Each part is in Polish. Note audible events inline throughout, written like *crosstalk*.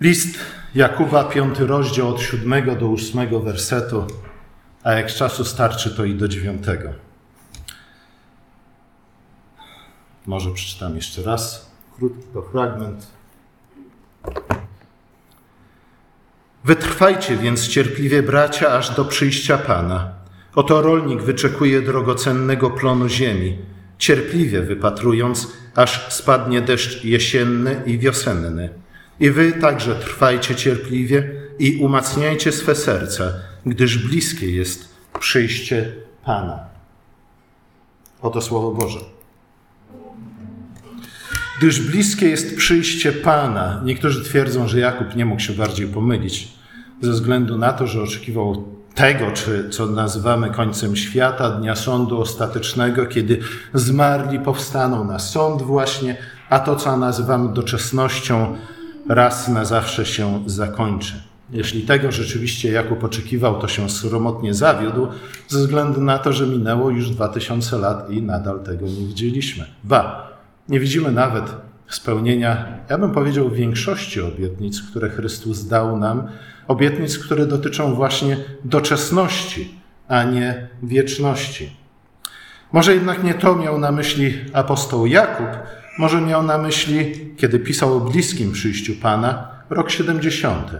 List Jakuba, piąty rozdział od siódmego do ósmego wersetu, a jak czasu starczy, to i do dziewiątego. Może przeczytam jeszcze raz krótki to fragment. Wytrwajcie więc cierpliwie, bracia, aż do przyjścia Pana. Oto rolnik wyczekuje drogocennego plonu ziemi, cierpliwie wypatrując, aż spadnie deszcz jesienny i wiosenny. I wy także trwajcie cierpliwie i umacniajcie swe serca, gdyż bliskie jest przyjście Pana. Oto Słowo Boże. Gdyż bliskie jest przyjście Pana. Niektórzy twierdzą, że Jakub nie mógł się bardziej pomylić, ze względu na to, że oczekiwał tego, czy co nazywamy końcem świata, dnia sądu ostatecznego, kiedy zmarli powstaną na sąd właśnie, a to, co nazywamy doczesnością, raz na zawsze się zakończy. Jeśli tego rzeczywiście Jakub oczekiwał, to się sromotnie zawiódł, ze względu na to, że minęło już dwa tysiące lat i nadal tego nie widzieliśmy. Ba, nie widzimy nawet spełnienia, ja bym powiedział, większości obietnic, które Chrystus dał nam, obietnic, które dotyczą właśnie doczesności, a nie wieczności. Może jednak nie to miał na myśli apostoł Jakub, może miał na myśli, kiedy pisał o bliskim przyjściu Pana, rok 70,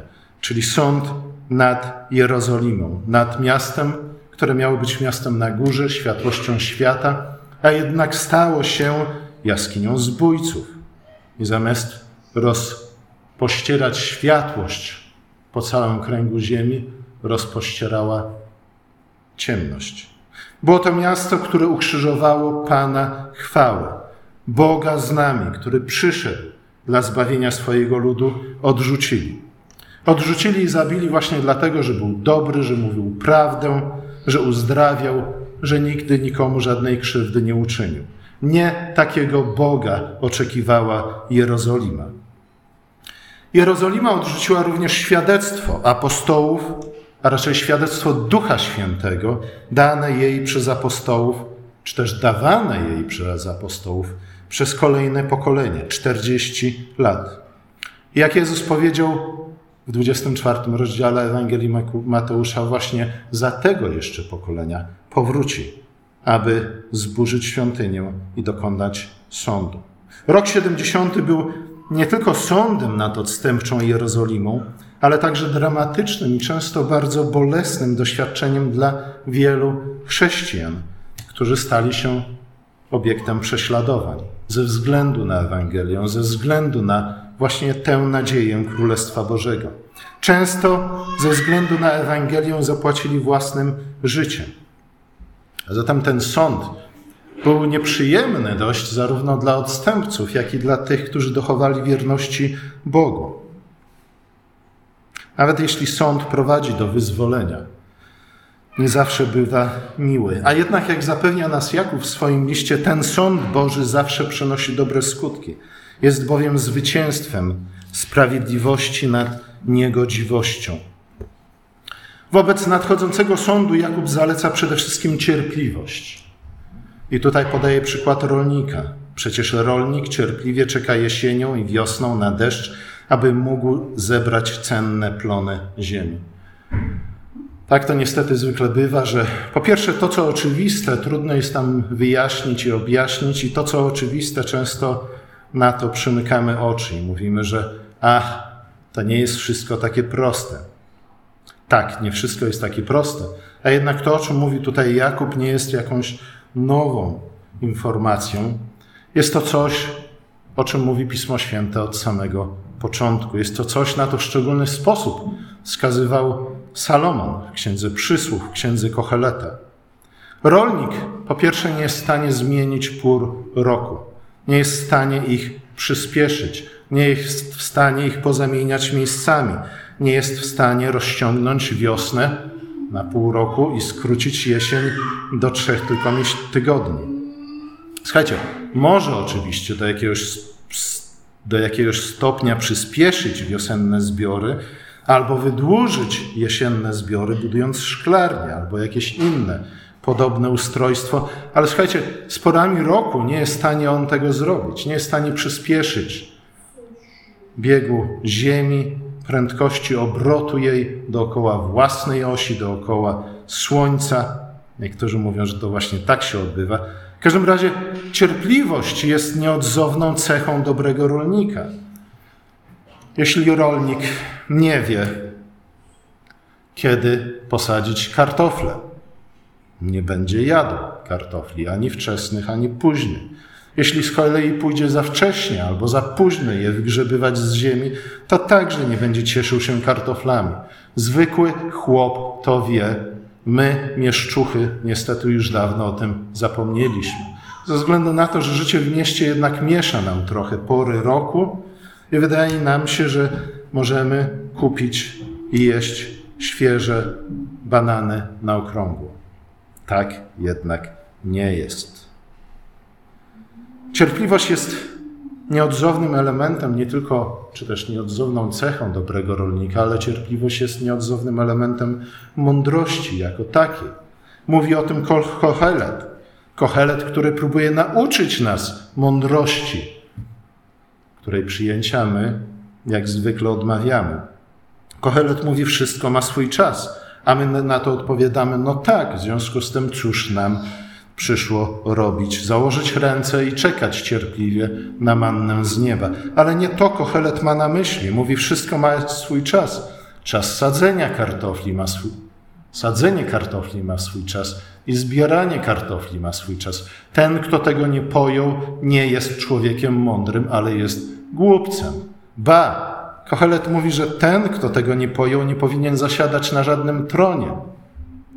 czyli sąd nad Jerozolimą, nad miastem, które miało być miastem na górze, światłością świata, a jednak stało się jaskinią zbójców. I zamiast rozpościerać światłość po całym kręgu ziemi, rozpościerała ciemność. Było to miasto, które ukrzyżowało Pana chwałę. Boga z nami, który przyszedł dla zbawienia swojego ludu, odrzucili. Odrzucili i zabili właśnie dlatego, że był dobry, że mówił prawdę, że uzdrawiał, że nigdy nikomu żadnej krzywdy nie uczynił. Nie takiego Boga oczekiwała Jerozolima. Jerozolima odrzuciła również świadectwo apostołów, a raczej świadectwo Ducha Świętego, dane jej przez apostołów, czy też dawane jej przez apostołów przez kolejne pokolenie 40 lat. Jak Jezus powiedział w 24 rozdziale Ewangelii Mateusza, właśnie za tego jeszcze pokolenia powróci, aby zburzyć świątynię i dokonać sądu. Rok 70 był nie tylko sądem nad odstępczą Jerozolimą, ale także dramatycznym i często bardzo bolesnym doświadczeniem dla wielu chrześcijan, którzy stali się obiektem prześladowań ze względu na Ewangelię, ze względu na właśnie tę nadzieję Królestwa Bożego. Często ze względu na Ewangelię zapłacili własnym życiem. A zatem ten sąd był nieprzyjemny dość zarówno dla odstępców, jak i dla tych, którzy dochowali wierności Bogu. Nawet jeśli sąd prowadzi do wyzwolenia, nie zawsze bywa miły. A jednak, jak zapewnia nas Jakub w swoim liście, ten sąd Boży zawsze przynosi dobre skutki. Jest bowiem zwycięstwem sprawiedliwości nad niegodziwością. Wobec nadchodzącego sądu Jakub zaleca przede wszystkim cierpliwość. I tutaj podaje przykład rolnika. Przecież rolnik cierpliwie czeka jesienią i wiosną na deszcz, aby mógł zebrać cenne plony ziemi. Tak to niestety zwykle bywa, że po pierwsze to, co oczywiste, trudno jest tam wyjaśnić i objaśnić, i to, co oczywiste, często na to przymykamy oczy i mówimy, że ach, to nie jest wszystko takie proste. Tak, nie wszystko jest takie proste, a jednak to, o czym mówi tutaj Jakub, nie jest jakąś nową informacją. Jest to coś, o czym mówi Pismo Święte od samego początku. Jest to coś, na to w szczególny sposób wskazywał Salomon w Księdze Przysłów, w Księdze Kocheleta. Rolnik po pierwsze nie jest w stanie zmienić pór roku, nie jest w stanie ich przyspieszyć, nie jest w stanie ich pozamieniać miejscami, nie jest w stanie rozciągnąć wiosnę na pół roku i skrócić jesień do trzech tylko tygodni. Słuchajcie, może oczywiście do jakiegoś, do jakiegoś stopnia przyspieszyć wiosenne zbiory, albo wydłużyć jesienne zbiory, budując szklarnię albo jakieś inne podobne ustrojstwo. Ale słuchajcie, z porami roku nie jest w stanie on tego zrobić, nie jest w stanie przyspieszyć biegu ziemi prędkości obrotu jej dookoła własnej osi, dookoła Słońca. Niektórzy mówią, że to właśnie tak się odbywa. W każdym razie cierpliwość jest nieodzowną cechą dobrego rolnika. Jeśli rolnik nie wie, kiedy posadzić kartofle, nie będzie jadł kartofli ani wczesnych, ani późnych. Jeśli z kolei pójdzie za wcześnie albo za późno je wygrzebywać z ziemi, to także nie będzie cieszył się kartoflami. Zwykły chłop to wie. My, mieszczuchy, niestety już dawno o tym zapomnieliśmy. Ze względu na to, że życie w mieście jednak miesza nam trochę pory roku i wydaje nam się, że możemy kupić i jeść świeże banany na okrągło. Tak jednak nie jest. Cierpliwość jest nieodzownym elementem, nie tylko, czy też nieodzowną cechą dobrego rolnika, ale cierpliwość jest nieodzownym elementem mądrości jako takiej. Mówi o tym Kohelet. Kohelet, który próbuje nauczyć nas mądrości, której przyjęcia my, jak zwykle, odmawiamy. Kohelet mówi, wszystko ma swój czas, a my na to odpowiadamy, no tak, w związku z tym cóż nam przyszło robić, założyć ręce i czekać cierpliwie na mannę z nieba. Ale nie to Kohelet ma na myśli. Mówi, wszystko ma swój czas. Czas sadzenia kartofli ma swój, sadzenie kartofli ma swój czas i zbieranie kartofli ma swój czas. Ten, kto tego nie pojął, nie jest człowiekiem mądrym, ale jest głupcem. Ba, Kohelet mówi, że ten, kto tego nie pojął, nie powinien zasiadać na żadnym tronie,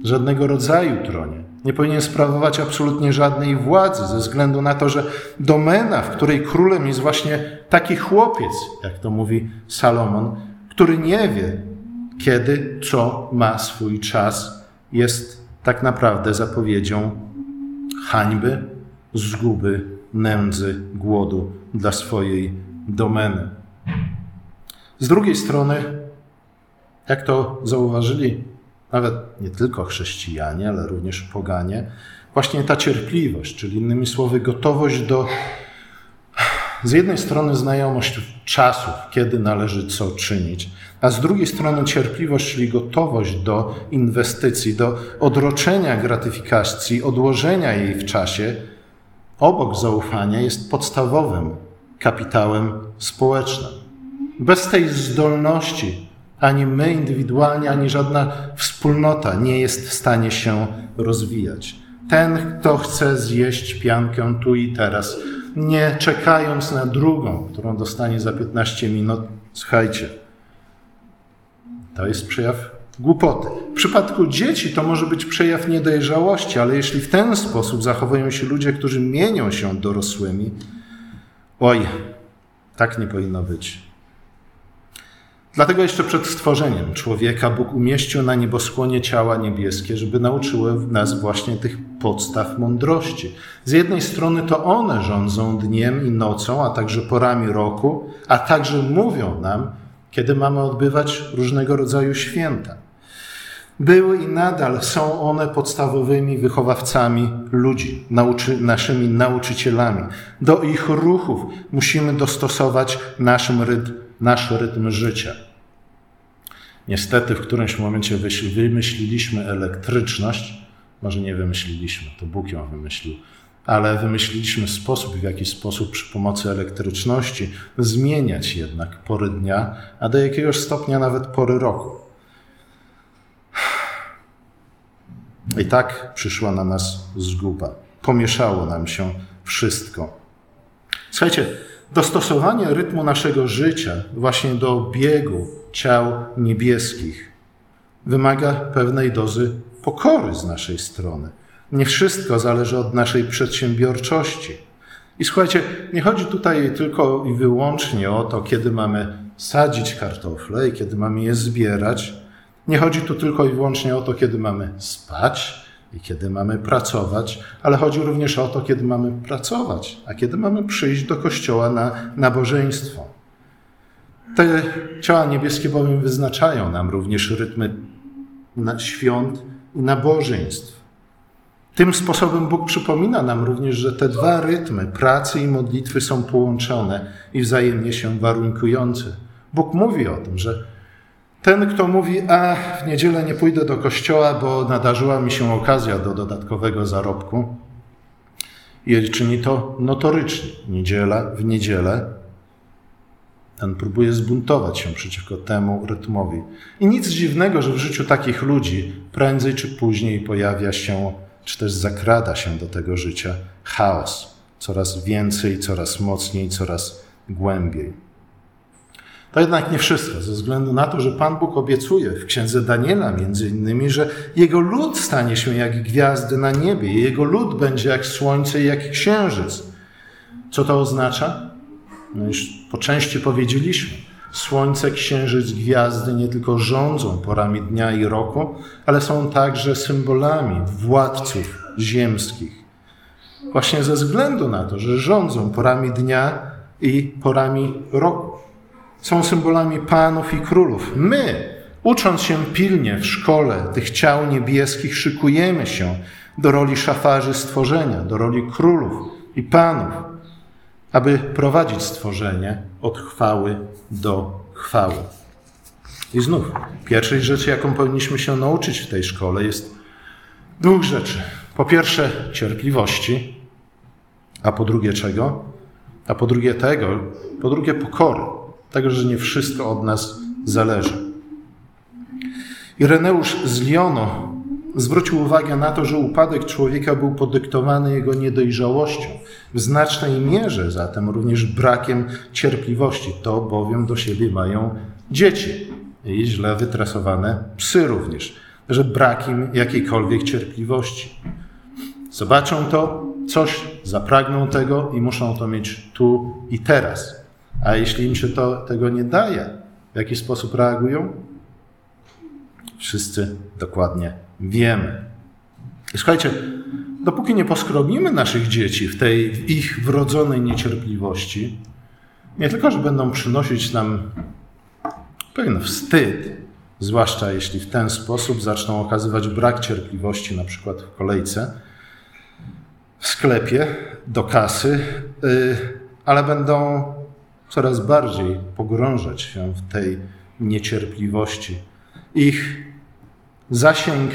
żadnego rodzaju tronie. Nie powinien sprawować absolutnie żadnej władzy, ze względu na to, że domena, w której królem jest właśnie taki chłopiec, jak to mówi Salomon, który nie wie, kiedy co ma swój czas, jest tak naprawdę zapowiedzią hańby, zguby, nędzy, głodu dla swojej domeny. Z drugiej strony, jak to zauważyli nawet nie tylko chrześcijanie, ale również poganie, właśnie ta cierpliwość, czyli innymi słowy gotowość do z jednej strony znajomość czasów, kiedy należy co czynić, a z drugiej strony cierpliwość, czyli gotowość do inwestycji, do odroczenia gratyfikacji, odłożenia jej w czasie, obok zaufania jest podstawowym kapitałem społecznym. Bez tej zdolności ani my indywidualnie, ani żadna wspólnota nie jest w stanie się rozwijać. Ten, kto chce zjeść piankę tu i teraz, nie czekając na drugą, którą dostanie za 15 minut, słuchajcie, to jest przejaw głupoty. W przypadku dzieci to może być przejaw niedojrzałości, ale jeśli w ten sposób zachowują się ludzie, którzy mienią się dorosłymi, oj, tak nie powinno być. Dlatego jeszcze przed stworzeniem człowieka Bóg umieścił na nieboskłonie ciała niebieskie, żeby nauczyły nas właśnie tych podstaw mądrości. Z jednej strony to one rządzą dniem i nocą, a także porami roku, a także mówią nam, kiedy mamy odbywać różnego rodzaju święta. Były i nadal są one podstawowymi wychowawcami ludzi, nauczy, naszymi nauczycielami. Do ich ruchów musimy dostosować nasz rytm nasz rytm życia. Niestety w którymś momencie wymyśliliśmy elektryczność, może nie wymyśliliśmy, to Bóg ją wymyślił, ale wymyśliliśmy sposób, w jaki sposób przy pomocy elektryczności zmieniać jednak pory dnia, a do jakiegoś stopnia nawet pory roku. I tak przyszła na nas zguba. Pomieszało nam się wszystko. Słuchajcie, dostosowanie rytmu naszego życia właśnie do biegu ciał niebieskich wymaga pewnej dozy pokory z naszej strony. Nie wszystko zależy od naszej przedsiębiorczości. I słuchajcie, nie chodzi tutaj tylko i wyłącznie o to, kiedy mamy sadzić kartofle i kiedy mamy je zbierać. Nie chodzi tu tylko i wyłącznie o to, kiedy mamy spać, i kiedy mamy pracować, ale chodzi również o to, kiedy mamy pracować, a kiedy mamy przyjść do kościoła na nabożeństwo. Te ciała niebieskie bowiem wyznaczają nam również rytmy świąt i nabożeństw. Tym sposobem Bóg przypomina nam również, że te dwa rytmy, pracy i modlitwy, są połączone i wzajemnie się warunkujące. Bóg mówi o tym, że Ten, kto mówi, a w niedzielę nie pójdę do kościoła, bo nadarzyła mi się okazja do dodatkowego zarobku, i czyni to notorycznie, niedziela w niedzielę, ten próbuje zbuntować się przeciwko temu rytmowi. I nic dziwnego, że w życiu takich ludzi prędzej czy później pojawia się, czy też zakrada się do tego życia chaos. Coraz więcej, coraz mocniej, coraz głębiej. To jednak nie wszystko, ze względu na to, że Pan Bóg obiecuje w księdze Daniela między innymi, że jego lud stanie się jak gwiazdy na niebie, jego lud będzie jak słońce i jak księżyc. Co to oznacza? No już po części powiedzieliśmy. Słońce, księżyc, gwiazdy nie tylko rządzą porami dnia i roku, ale są także symbolami władców ziemskich. Właśnie ze względu na to, że rządzą porami dnia i porami roku. Są symbolami panów i królów. My, ucząc się pilnie w szkole tych ciał niebieskich, szykujemy się do roli szafarzy stworzenia, do roli królów i panów aby prowadzić stworzenie od chwały do chwały. I znów, pierwszej rzeczy, jaką powinniśmy się nauczyć w tej szkole, jest dwóch rzeczy. Po pierwsze, cierpliwości, a po drugie czego? A po drugie tego, po drugie pokory, tego, że nie wszystko od nas zależy. Ireneusz z Lyono zwrócił uwagę na to, że upadek człowieka był podyktowany jego niedojrzałością, w znacznej mierze zatem również brakiem cierpliwości. To bowiem do siebie mają dzieci i źle wytresowane psy również, że brak im jakiejkolwiek cierpliwości. Zobaczą to, coś, zapragną tego i muszą to mieć tu i teraz. A jeśli im się to, tego nie daje, w jaki sposób reagują? Wszyscy dokładnie wiemy. Słuchajcie, dopóki nie poskrobimy naszych dzieci w tej w ich wrodzonej niecierpliwości, nie tylko, że będą przynosić nam pewien wstyd, zwłaszcza jeśli w ten sposób zaczną okazywać brak cierpliwości, na przykład w kolejce, w sklepie, do kasy, y, ale będą coraz bardziej pogrążać się w tej niecierpliwości. Ich zasięg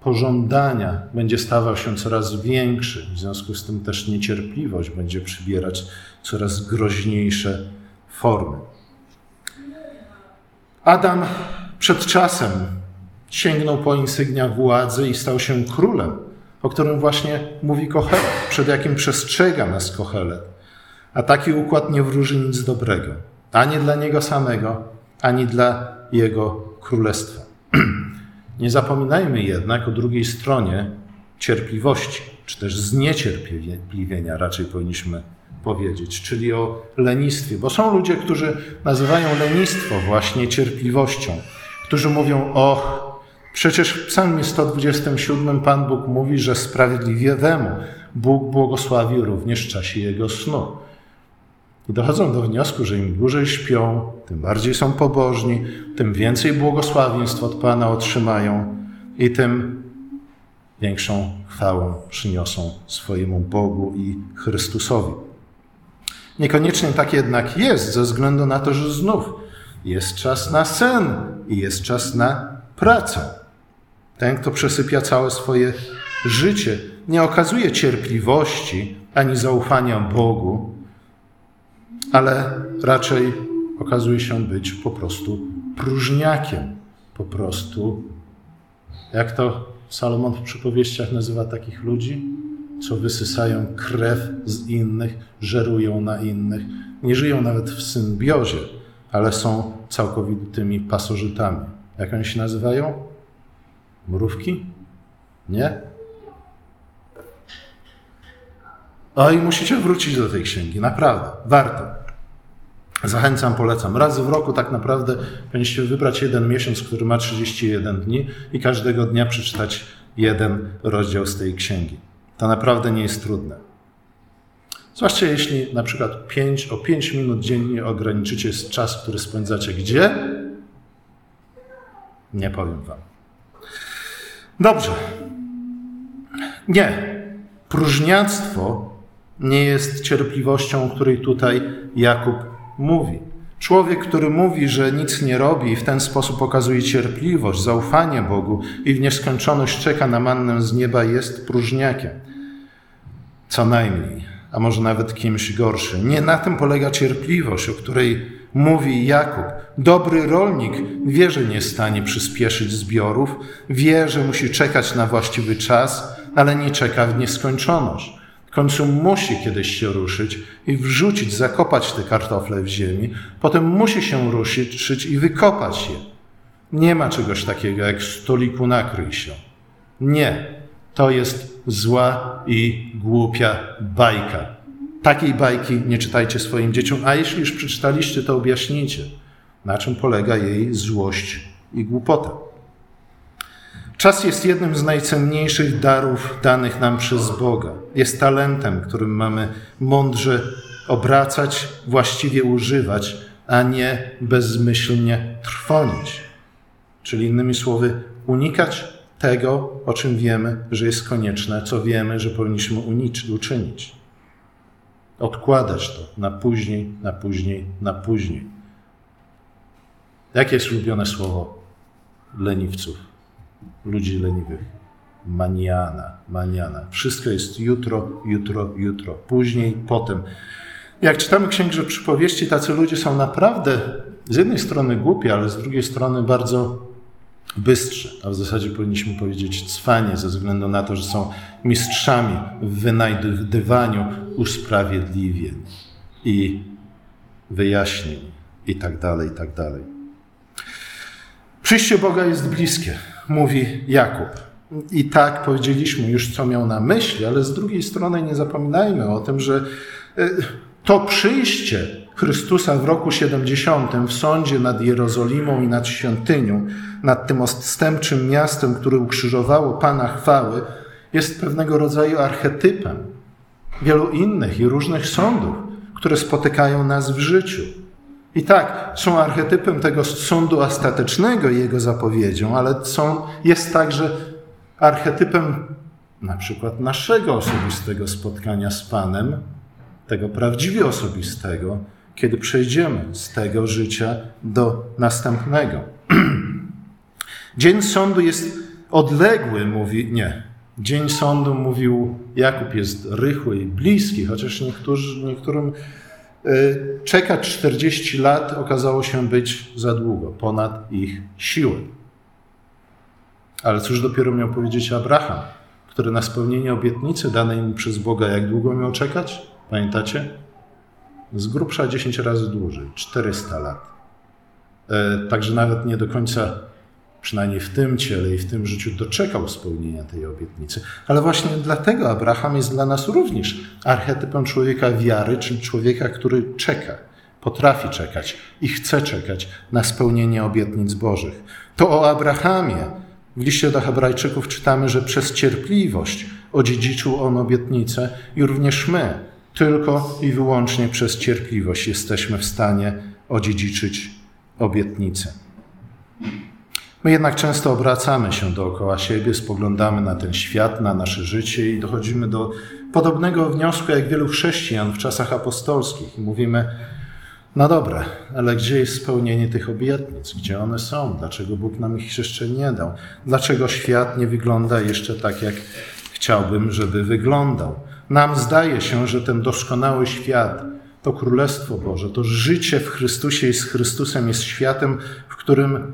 pożądania będzie stawał się coraz większy, w związku z tym też niecierpliwość będzie przybierać coraz groźniejsze formy. Adam przed czasem sięgnął po insygnia władzy i stał się królem, o którym właśnie mówi Kohelet, przed jakim przestrzega nas Kohelet. A taki układ nie wróży nic dobrego, ani dla niego samego, ani dla jego królestwa. *clears throat* Nie zapominajmy jednak o drugiej stronie cierpliwości, czy też zniecierpliwienia raczej powinniśmy powiedzieć, czyli o lenistwie, bo są ludzie, którzy nazywają lenistwo właśnie cierpliwością, którzy mówią: Och, przecież w Psalmie 127 Pan Bóg mówi, że sprawiedliwiemu Bóg błogosławi również w czasie jego snu. I dochodzą do wniosku, że im dłużej śpią, tym bardziej są pobożni, tym więcej błogosławieństw od Pana otrzymają i tym większą chwałę przyniosą swojemu Bogu i Chrystusowi. Niekoniecznie tak jednak jest, ze względu na to, że znów jest czas na sen i jest czas na pracę. Ten, kto przesypia całe swoje życie, nie okazuje cierpliwości ani zaufania Bogu, ale raczej okazuje się być po prostu próżniakiem. Po prostu, jak to Salomon w przypowieściach nazywa takich ludzi, co wysysają krew z innych, żerują na innych, nie żyją nawet w symbiozie, ale są całkowitymi pasożytami. Jak oni się nazywają? Mrówki? Nie? Oj, musicie wrócić do tej księgi, naprawdę, warto. Zachęcam, polecam. Raz w roku tak naprawdę powinniście wybrać jeden miesiąc, który ma 31 dni i każdego dnia przeczytać jeden rozdział z tej księgi. To naprawdę nie jest trudne. Zwłaszcza jeśli na przykład 5, o 5 minut dziennie ograniczycie czas, który spędzacie gdzie? Nie powiem wam. Dobrze. Nie. Próżniactwo nie jest cierpliwością, o której tutaj Jakub mówi. Człowiek, który mówi, że nic nie robi i w ten sposób okazuje cierpliwość, zaufanie Bogu i w nieskończoność czeka na mannę z nieba, jest próżniakiem. Co najmniej, a może nawet kimś gorszym. Nie na tym polega cierpliwość, o której mówi Jakub. Dobry rolnik wie, że nie stanie przyspieszyć zbiorów, wie, że musi czekać na właściwy czas, ale nie czeka w nieskończoność. W końcu musi kiedyś się ruszyć i wrzucić, zakopać te kartofle w ziemi, potem musi się ruszyć i wykopać je. Nie ma czegoś takiego jak stoliku nakryj się. Nie, to jest zła i głupia bajka. Takiej bajki nie czytajcie swoim dzieciom, a jeśli już przeczytaliście, to objaśnijcie, na czym polega jej złość i głupota. Czas jest jednym z najcenniejszych darów danych nam przez Boga. Jest talentem, którym mamy mądrze obracać, właściwie używać, a nie bezmyślnie trwonić. Czyli innymi słowy, unikać tego, o czym wiemy, że jest konieczne, co wiemy, że powinniśmy uczynić. Odkładać to na później, na później, na później. Jakie jest ulubione słowo leniwców? Ludzi leniwych. Maniana, maniana. Wszystko jest jutro, jutro, jutro, później, potem. Jak czytamy Księgę Przypowieści, tacy ludzie są naprawdę z jednej strony głupi, ale z drugiej strony bardzo bystrzy, a w zasadzie powinniśmy powiedzieć cwanie, ze względu na to, że są mistrzami w wynajdywaniu usprawiedliwień i wyjaśnień i tak dalej, i tak dalej. Przyjście Boga jest bliskie mówi Jakub. I tak powiedzieliśmy już, co miał na myśli, ale z drugiej strony nie zapominajmy o tym, że e, to przyjście Chrystusa w roku 70 w sądzie nad Jerozolimą i nad świątynią, nad tym odstępczym miastem, które ukrzyżowało Pana chwały, jest pewnego rodzaju archetypem wielu innych i różnych sądów, które spotykają nas w życiu. I tak, są archetypem tego sądu ostatecznego i jego zapowiedzią, ale są, jest także archetypem na przykład naszego osobistego spotkania z Panem, tego prawdziwie osobistego, kiedy przejdziemy z tego życia do następnego. *clears throat* Dzień sądu jest odległy, mówi, nie. Dzień sądu, mówił Jakub, jest rychły i bliski, chociaż niektórzy, niektórym czekać 40 lat okazało się być za długo, ponad ich siły. Ale cóż dopiero miał powiedzieć Abraham, który na spełnienie obietnicy danej mu przez Boga, jak długo miał czekać? Pamiętacie? Z grubsza 10 razy dłużej, 400 lat. Y, także nawet nie do końca przynajmniej w tym ciele i w tym życiu doczekał spełnienia tej obietnicy. Ale właśnie dlatego Abraham jest dla nas również archetypem człowieka wiary, czyli człowieka, który czeka, potrafi czekać i chce czekać na spełnienie obietnic Bożych. To o Abrahamie w liście do Hebrajczyków czytamy, że przez cierpliwość odziedziczył on obietnicę i również my, tylko i wyłącznie przez cierpliwość jesteśmy w stanie odziedziczyć obietnicę. My jednak często obracamy się dookoła siebie, spoglądamy na ten świat, na nasze życie i dochodzimy do podobnego wniosku jak wielu chrześcijan w czasach apostolskich i mówimy: No dobra, ale gdzie jest spełnienie tych obietnic? Gdzie one są? Dlaczego Bóg nam ich jeszcze nie dał? Dlaczego świat nie wygląda jeszcze tak, jak chciałbym, żeby wyglądał? Nam zdaje się, że ten doskonały świat, to Królestwo Boże, to życie w Chrystusie i z Chrystusem jest światem, w którym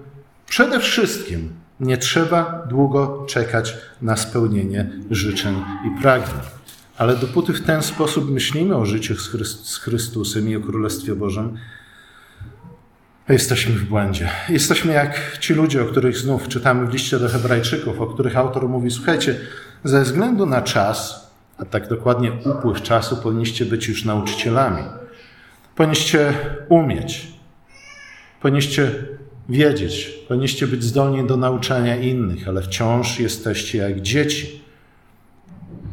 Przede wszystkim nie trzeba długo czekać na spełnienie życzeń i pragnień. Ale dopóty w ten sposób myślimy o życiu z Chrystusem i o Królestwie Bożym, jesteśmy w błędzie. Jesteśmy jak ci ludzie, o których znów czytamy w liście do Hebrajczyków, o których autor mówi: Słuchajcie, ze względu na czas, a tak dokładnie upływ czasu, powinniście być już nauczycielami. Powinniście umieć, powinniście wiedzieć, powinniście być zdolni do nauczania innych, ale wciąż jesteście jak dzieci.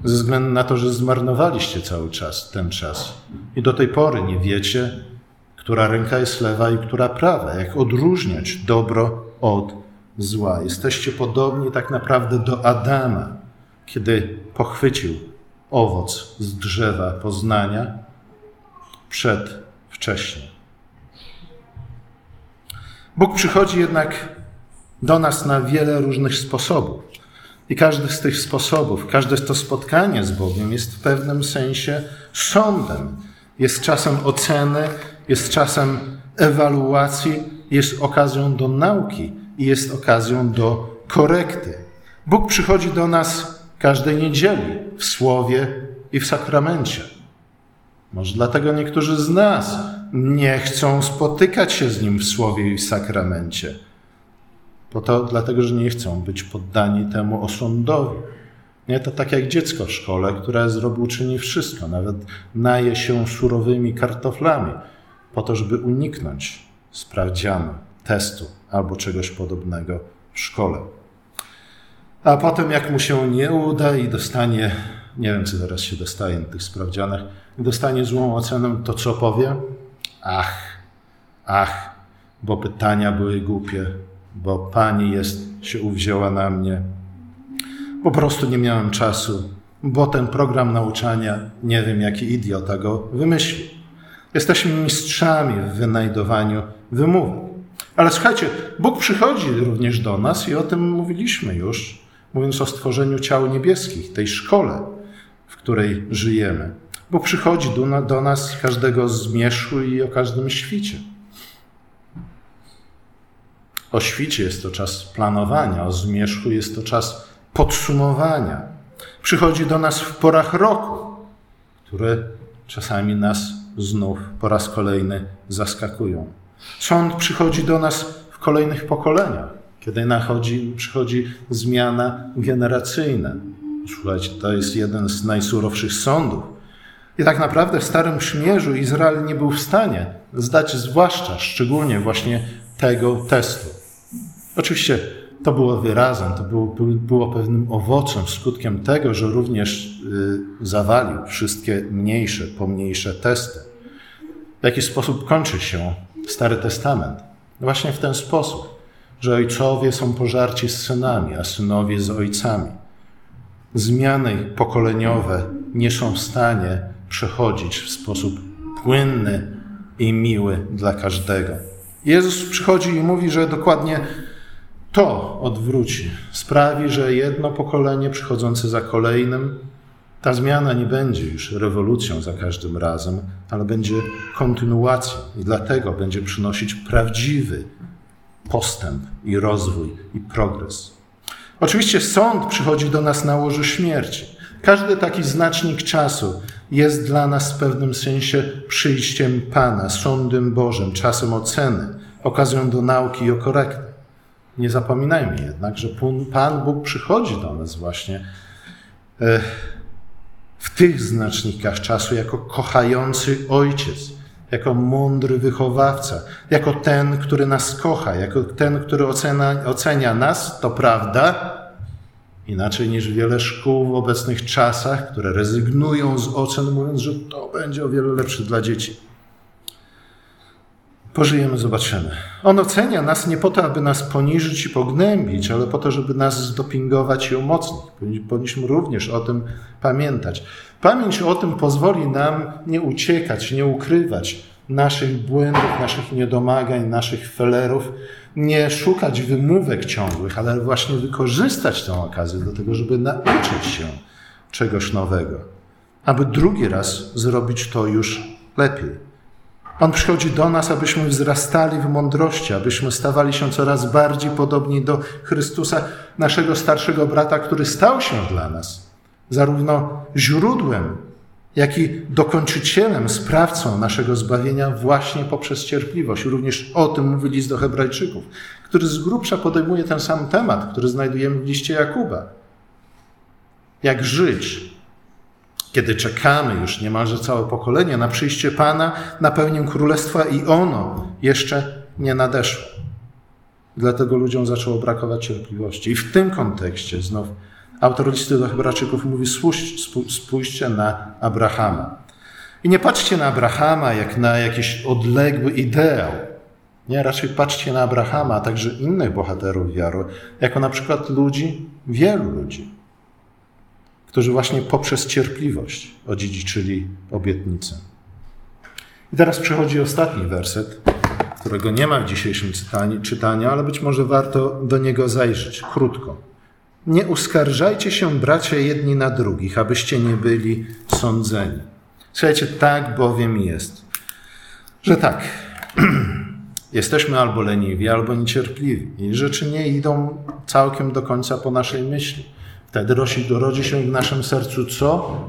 Ze względu na to, że zmarnowaliście cały czas ten czas i do tej pory nie wiecie, która ręka jest lewa i która prawa, jak odróżniać dobro od zła. Jesteście podobni tak naprawdę do Adama, kiedy pochwycił owoc z drzewa poznania przed wcześniej. Bóg przychodzi jednak do nas na wiele różnych sposobów. I każdy z tych sposobów, każde to spotkanie z Bogiem jest w pewnym sensie sądem. Jest czasem oceny, jest czasem ewaluacji, jest okazją do nauki i jest okazją do korekty. Bóg przychodzi do nas każdej niedzieli w słowie i w sakramencie. Może dlatego niektórzy z nas nie chcą spotykać się z Nim w słowie i w sakramencie. Bo to dlatego, że nie chcą być poddani temu osądowi. Nie, to tak jak dziecko w szkole, które zrobi, uczyni wszystko, nawet naje się surowymi kartoflami, po to, żeby uniknąć sprawdzianu, testu albo czegoś podobnego w szkole. A potem, jak mu się nie uda i dostanie, nie wiem, co teraz się dostaje na tych sprawdzianach, dostanie złą ocenę, to co powie? Ach, ach, bo pytania były głupie, bo pani jest, się uwzięła na mnie. Po prostu nie miałem czasu, bo ten program nauczania, nie wiem jaki idiota go wymyślił. Jesteśmy mistrzami w wynajdowaniu wymówek. Ale słuchajcie, Bóg przychodzi również do nas i o tym mówiliśmy już, mówiąc o stworzeniu ciał niebieskich, tej szkole, w której żyjemy. Bóg przychodzi do, do nas każdego zmierzchu i o każdym świcie. O świcie jest to czas planowania, o zmierzchu jest to czas podsumowania. Przychodzi do nas w porach roku, które czasami nas znów po raz kolejny zaskakują. Sąd przychodzi do nas w kolejnych pokoleniach, kiedy nachodzi, przychodzi zmiana generacyjna. Słuchajcie, to jest jeden z najsurowszych sądów. I tak naprawdę w Starym Przymierzu Izrael nie był w stanie zdać zwłaszcza, szczególnie właśnie tego testu. Oczywiście to było wyrazem, to było, było pewnym owocem, skutkiem tego, że również y, zawalił wszystkie mniejsze, pomniejsze testy. W jaki sposób kończy się Stary Testament? Właśnie w ten sposób, że ojcowie są pożarci z synami, a synowie z ojcami. Zmiany pokoleniowe nie są w stanie przechodzić w sposób płynny i miły dla każdego. Jezus przychodzi i mówi, że dokładnie to odwróci, sprawi, że jedno pokolenie przychodzące za kolejnym, ta zmiana nie będzie już rewolucją za każdym razem, ale będzie kontynuacją i dlatego będzie przynosić prawdziwy postęp i rozwój i progres. Oczywiście sąd przychodzi do nas na łożu śmierci. Każdy taki znacznik czasu jest dla nas w pewnym sensie przyjściem Pana, sądem Bożym, czasem oceny, okazją do nauki i o korekty. Nie zapominajmy jednak, że Pan Bóg przychodzi do nas właśnie e, w tych znacznikach czasu jako kochający ojciec, jako mądry wychowawca, jako ten, który nas kocha, jako ten, który ocenia, nas, to prawda, inaczej niż wiele szkół w obecnych czasach, które rezygnują z ocen, mówiąc, że to będzie o wiele lepsze dla dzieci. Pożyjemy, zobaczymy. On ocenia nas nie po to, aby nas poniżyć i pognębić, ale po to, żeby nas zdopingować i umocnić. Powinniśmy również o tym pamiętać. Pamięć o tym pozwoli nam nie uciekać, nie ukrywać naszych błędów, naszych niedomagań, naszych felerów, nie szukać wymówek ciągłych, ale właśnie wykorzystać tę okazję do tego, żeby nauczyć się czegoś nowego, aby drugi raz zrobić to już lepiej. On przychodzi do nas, abyśmy wzrastali w mądrości, abyśmy stawali się coraz bardziej podobni do Chrystusa, naszego starszego brata, który stał się dla nas zarówno źródłem, jak i dokończycielem, sprawcą naszego zbawienia właśnie poprzez cierpliwość. Również o tym mówi list do Hebrajczyków, który z grubsza podejmuje ten sam temat, który znajdujemy w liście Jakuba. Jak żyć kiedy czekamy już niemalże całe pokolenie na przyjście Pana, na pełnię królestwa i ono jeszcze nie nadeszło. Dlatego ludziom zaczęło brakować cierpliwości. I w tym kontekście znów autor listy do Hebrajczyków mówi: spójrzcie na Abrahama. I nie patrzcie na Abrahama jak na jakiś odległy ideał. Nie, raczej patrzcie na Abrahama, a także innych bohaterów wiary, jako na przykład ludzi, wielu ludzi, którzy właśnie poprzez cierpliwość odziedziczyli obietnicę. I teraz przychodzi ostatni werset którego nie ma w dzisiejszym czytaniu, czytaniu, ale być może warto do niego zajrzeć krótko. Nie uskarżajcie się, bracia, jedni na drugich, abyście nie byli sądzeni. Słuchajcie, tak bowiem jest, że tak, *clears throat* jesteśmy albo leniwi, albo niecierpliwi i rzeczy nie idą całkiem do końca po naszej myśli. Wtedy rodzi, się w naszym sercu co?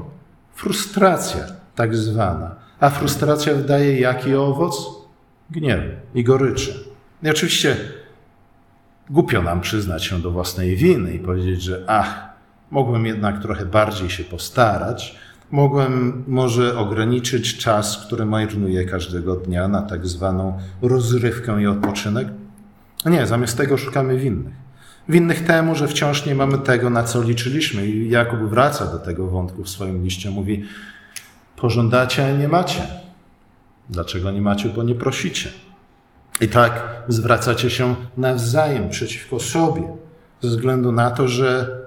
Frustracja, tak zwana. A frustracja wydaje jaki owoc? Gniew i goryczy. I oczywiście głupio nam przyznać się do własnej winy i powiedzieć, że ach, mogłem jednak trochę bardziej się postarać, mogłem może ograniczyć czas, który marnuję każdego dnia na tak zwaną rozrywkę i odpoczynek. Nie, zamiast tego szukamy winnych winnych temu, że wciąż nie mamy tego, na co liczyliśmy. I Jakub wraca do tego wątku w swoim liście. Mówi, pożądacie, a nie macie. Dlaczego nie macie? Bo nie prosicie. I tak zwracacie się nawzajem przeciwko sobie, ze względu na to, że,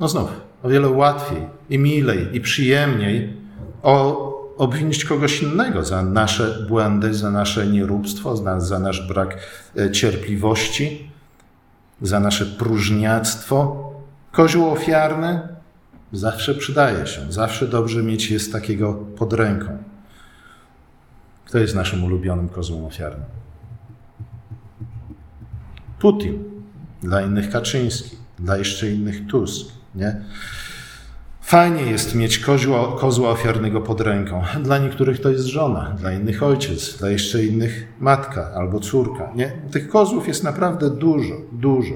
no znów, o wiele łatwiej i milej i przyjemniej o, obwinić kogoś innego za nasze błędy, za nasze nieróbstwo, za, za nasz brak e, cierpliwości, za nasze próżniactwo. Kozioł ofiarny zawsze przydaje się, zawsze dobrze mieć jest takiego pod ręką. Kto jest naszym ulubionym kozłem ofiarnym? Putin, dla innych Kaczyński, dla jeszcze innych Tusk. Nie? Fajnie jest mieć kozła, kozła ofiarnego pod ręką. Dla niektórych to jest żona, dla innych ojciec, dla jeszcze innych matka albo córka. Nie? Tych kozłów jest naprawdę dużo, dużo.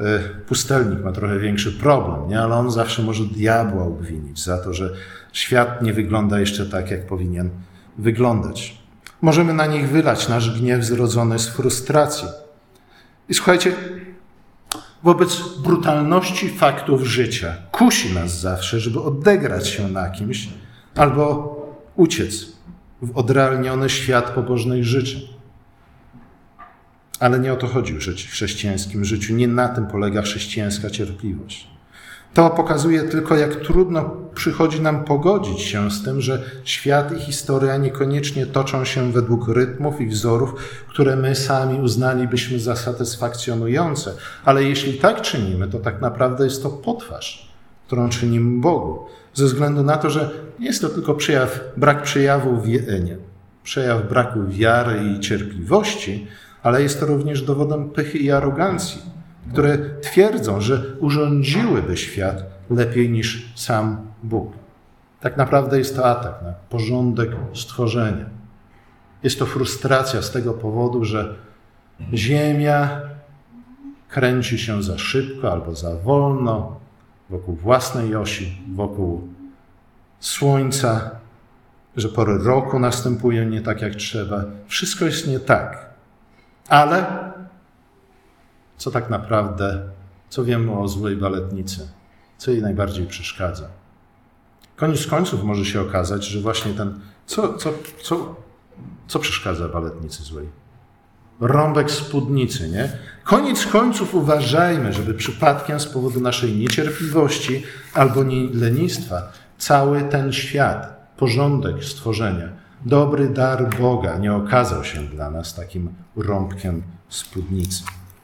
E, pustelnik ma trochę większy problem, nie? ale on zawsze może diabła obwinić za to, że świat nie wygląda jeszcze tak, jak powinien wyglądać. Możemy na nich wylać nasz gniew zrodzony z frustracji. I słuchajcie, wobec brutalności faktów życia. Kusi nas zawsze, żeby odegrać się na kimś albo uciec w odrealniony świat pobożnych życzeń. Ale nie o to chodzi w chrześcijańskim życiu. Nie na tym polega chrześcijańska cierpliwość. To pokazuje tylko, jak trudno przychodzi nam pogodzić się z tym, że świat i historia niekoniecznie toczą się według rytmów i wzorów, które my sami uznalibyśmy za satysfakcjonujące. Ale jeśli tak czynimy, to tak naprawdę jest to potwarz, którą czynimy Bogu. Ze względu na to, że jest to tylko przejaw, brak przejawu, e, nie, przejaw braku wiary i cierpliwości, ale jest to również dowodem pychy i arogancji które twierdzą, że urządziłyby świat lepiej niż sam Bóg. Tak naprawdę jest to atak na porządek stworzenia. Jest to frustracja z tego powodu, że Ziemia kręci się za szybko albo za wolno wokół własnej osi, wokół Słońca, że pory roku następują nie tak jak trzeba. Wszystko jest nie tak. Ale co tak naprawdę, co wiemy o złej baletnicy, co jej najbardziej przeszkadza. Koniec końców może się okazać, że właśnie ten, co, co, co, co przeszkadza baletnicy złej? Rąbek spódnicy, nie? Koniec końców uważajmy, żeby przypadkiem z powodu naszej niecierpliwości albo nie lenistwa cały ten świat, porządek stworzenia, dobry dar Boga nie okazał się dla nas takim rąbkiem spódnicy.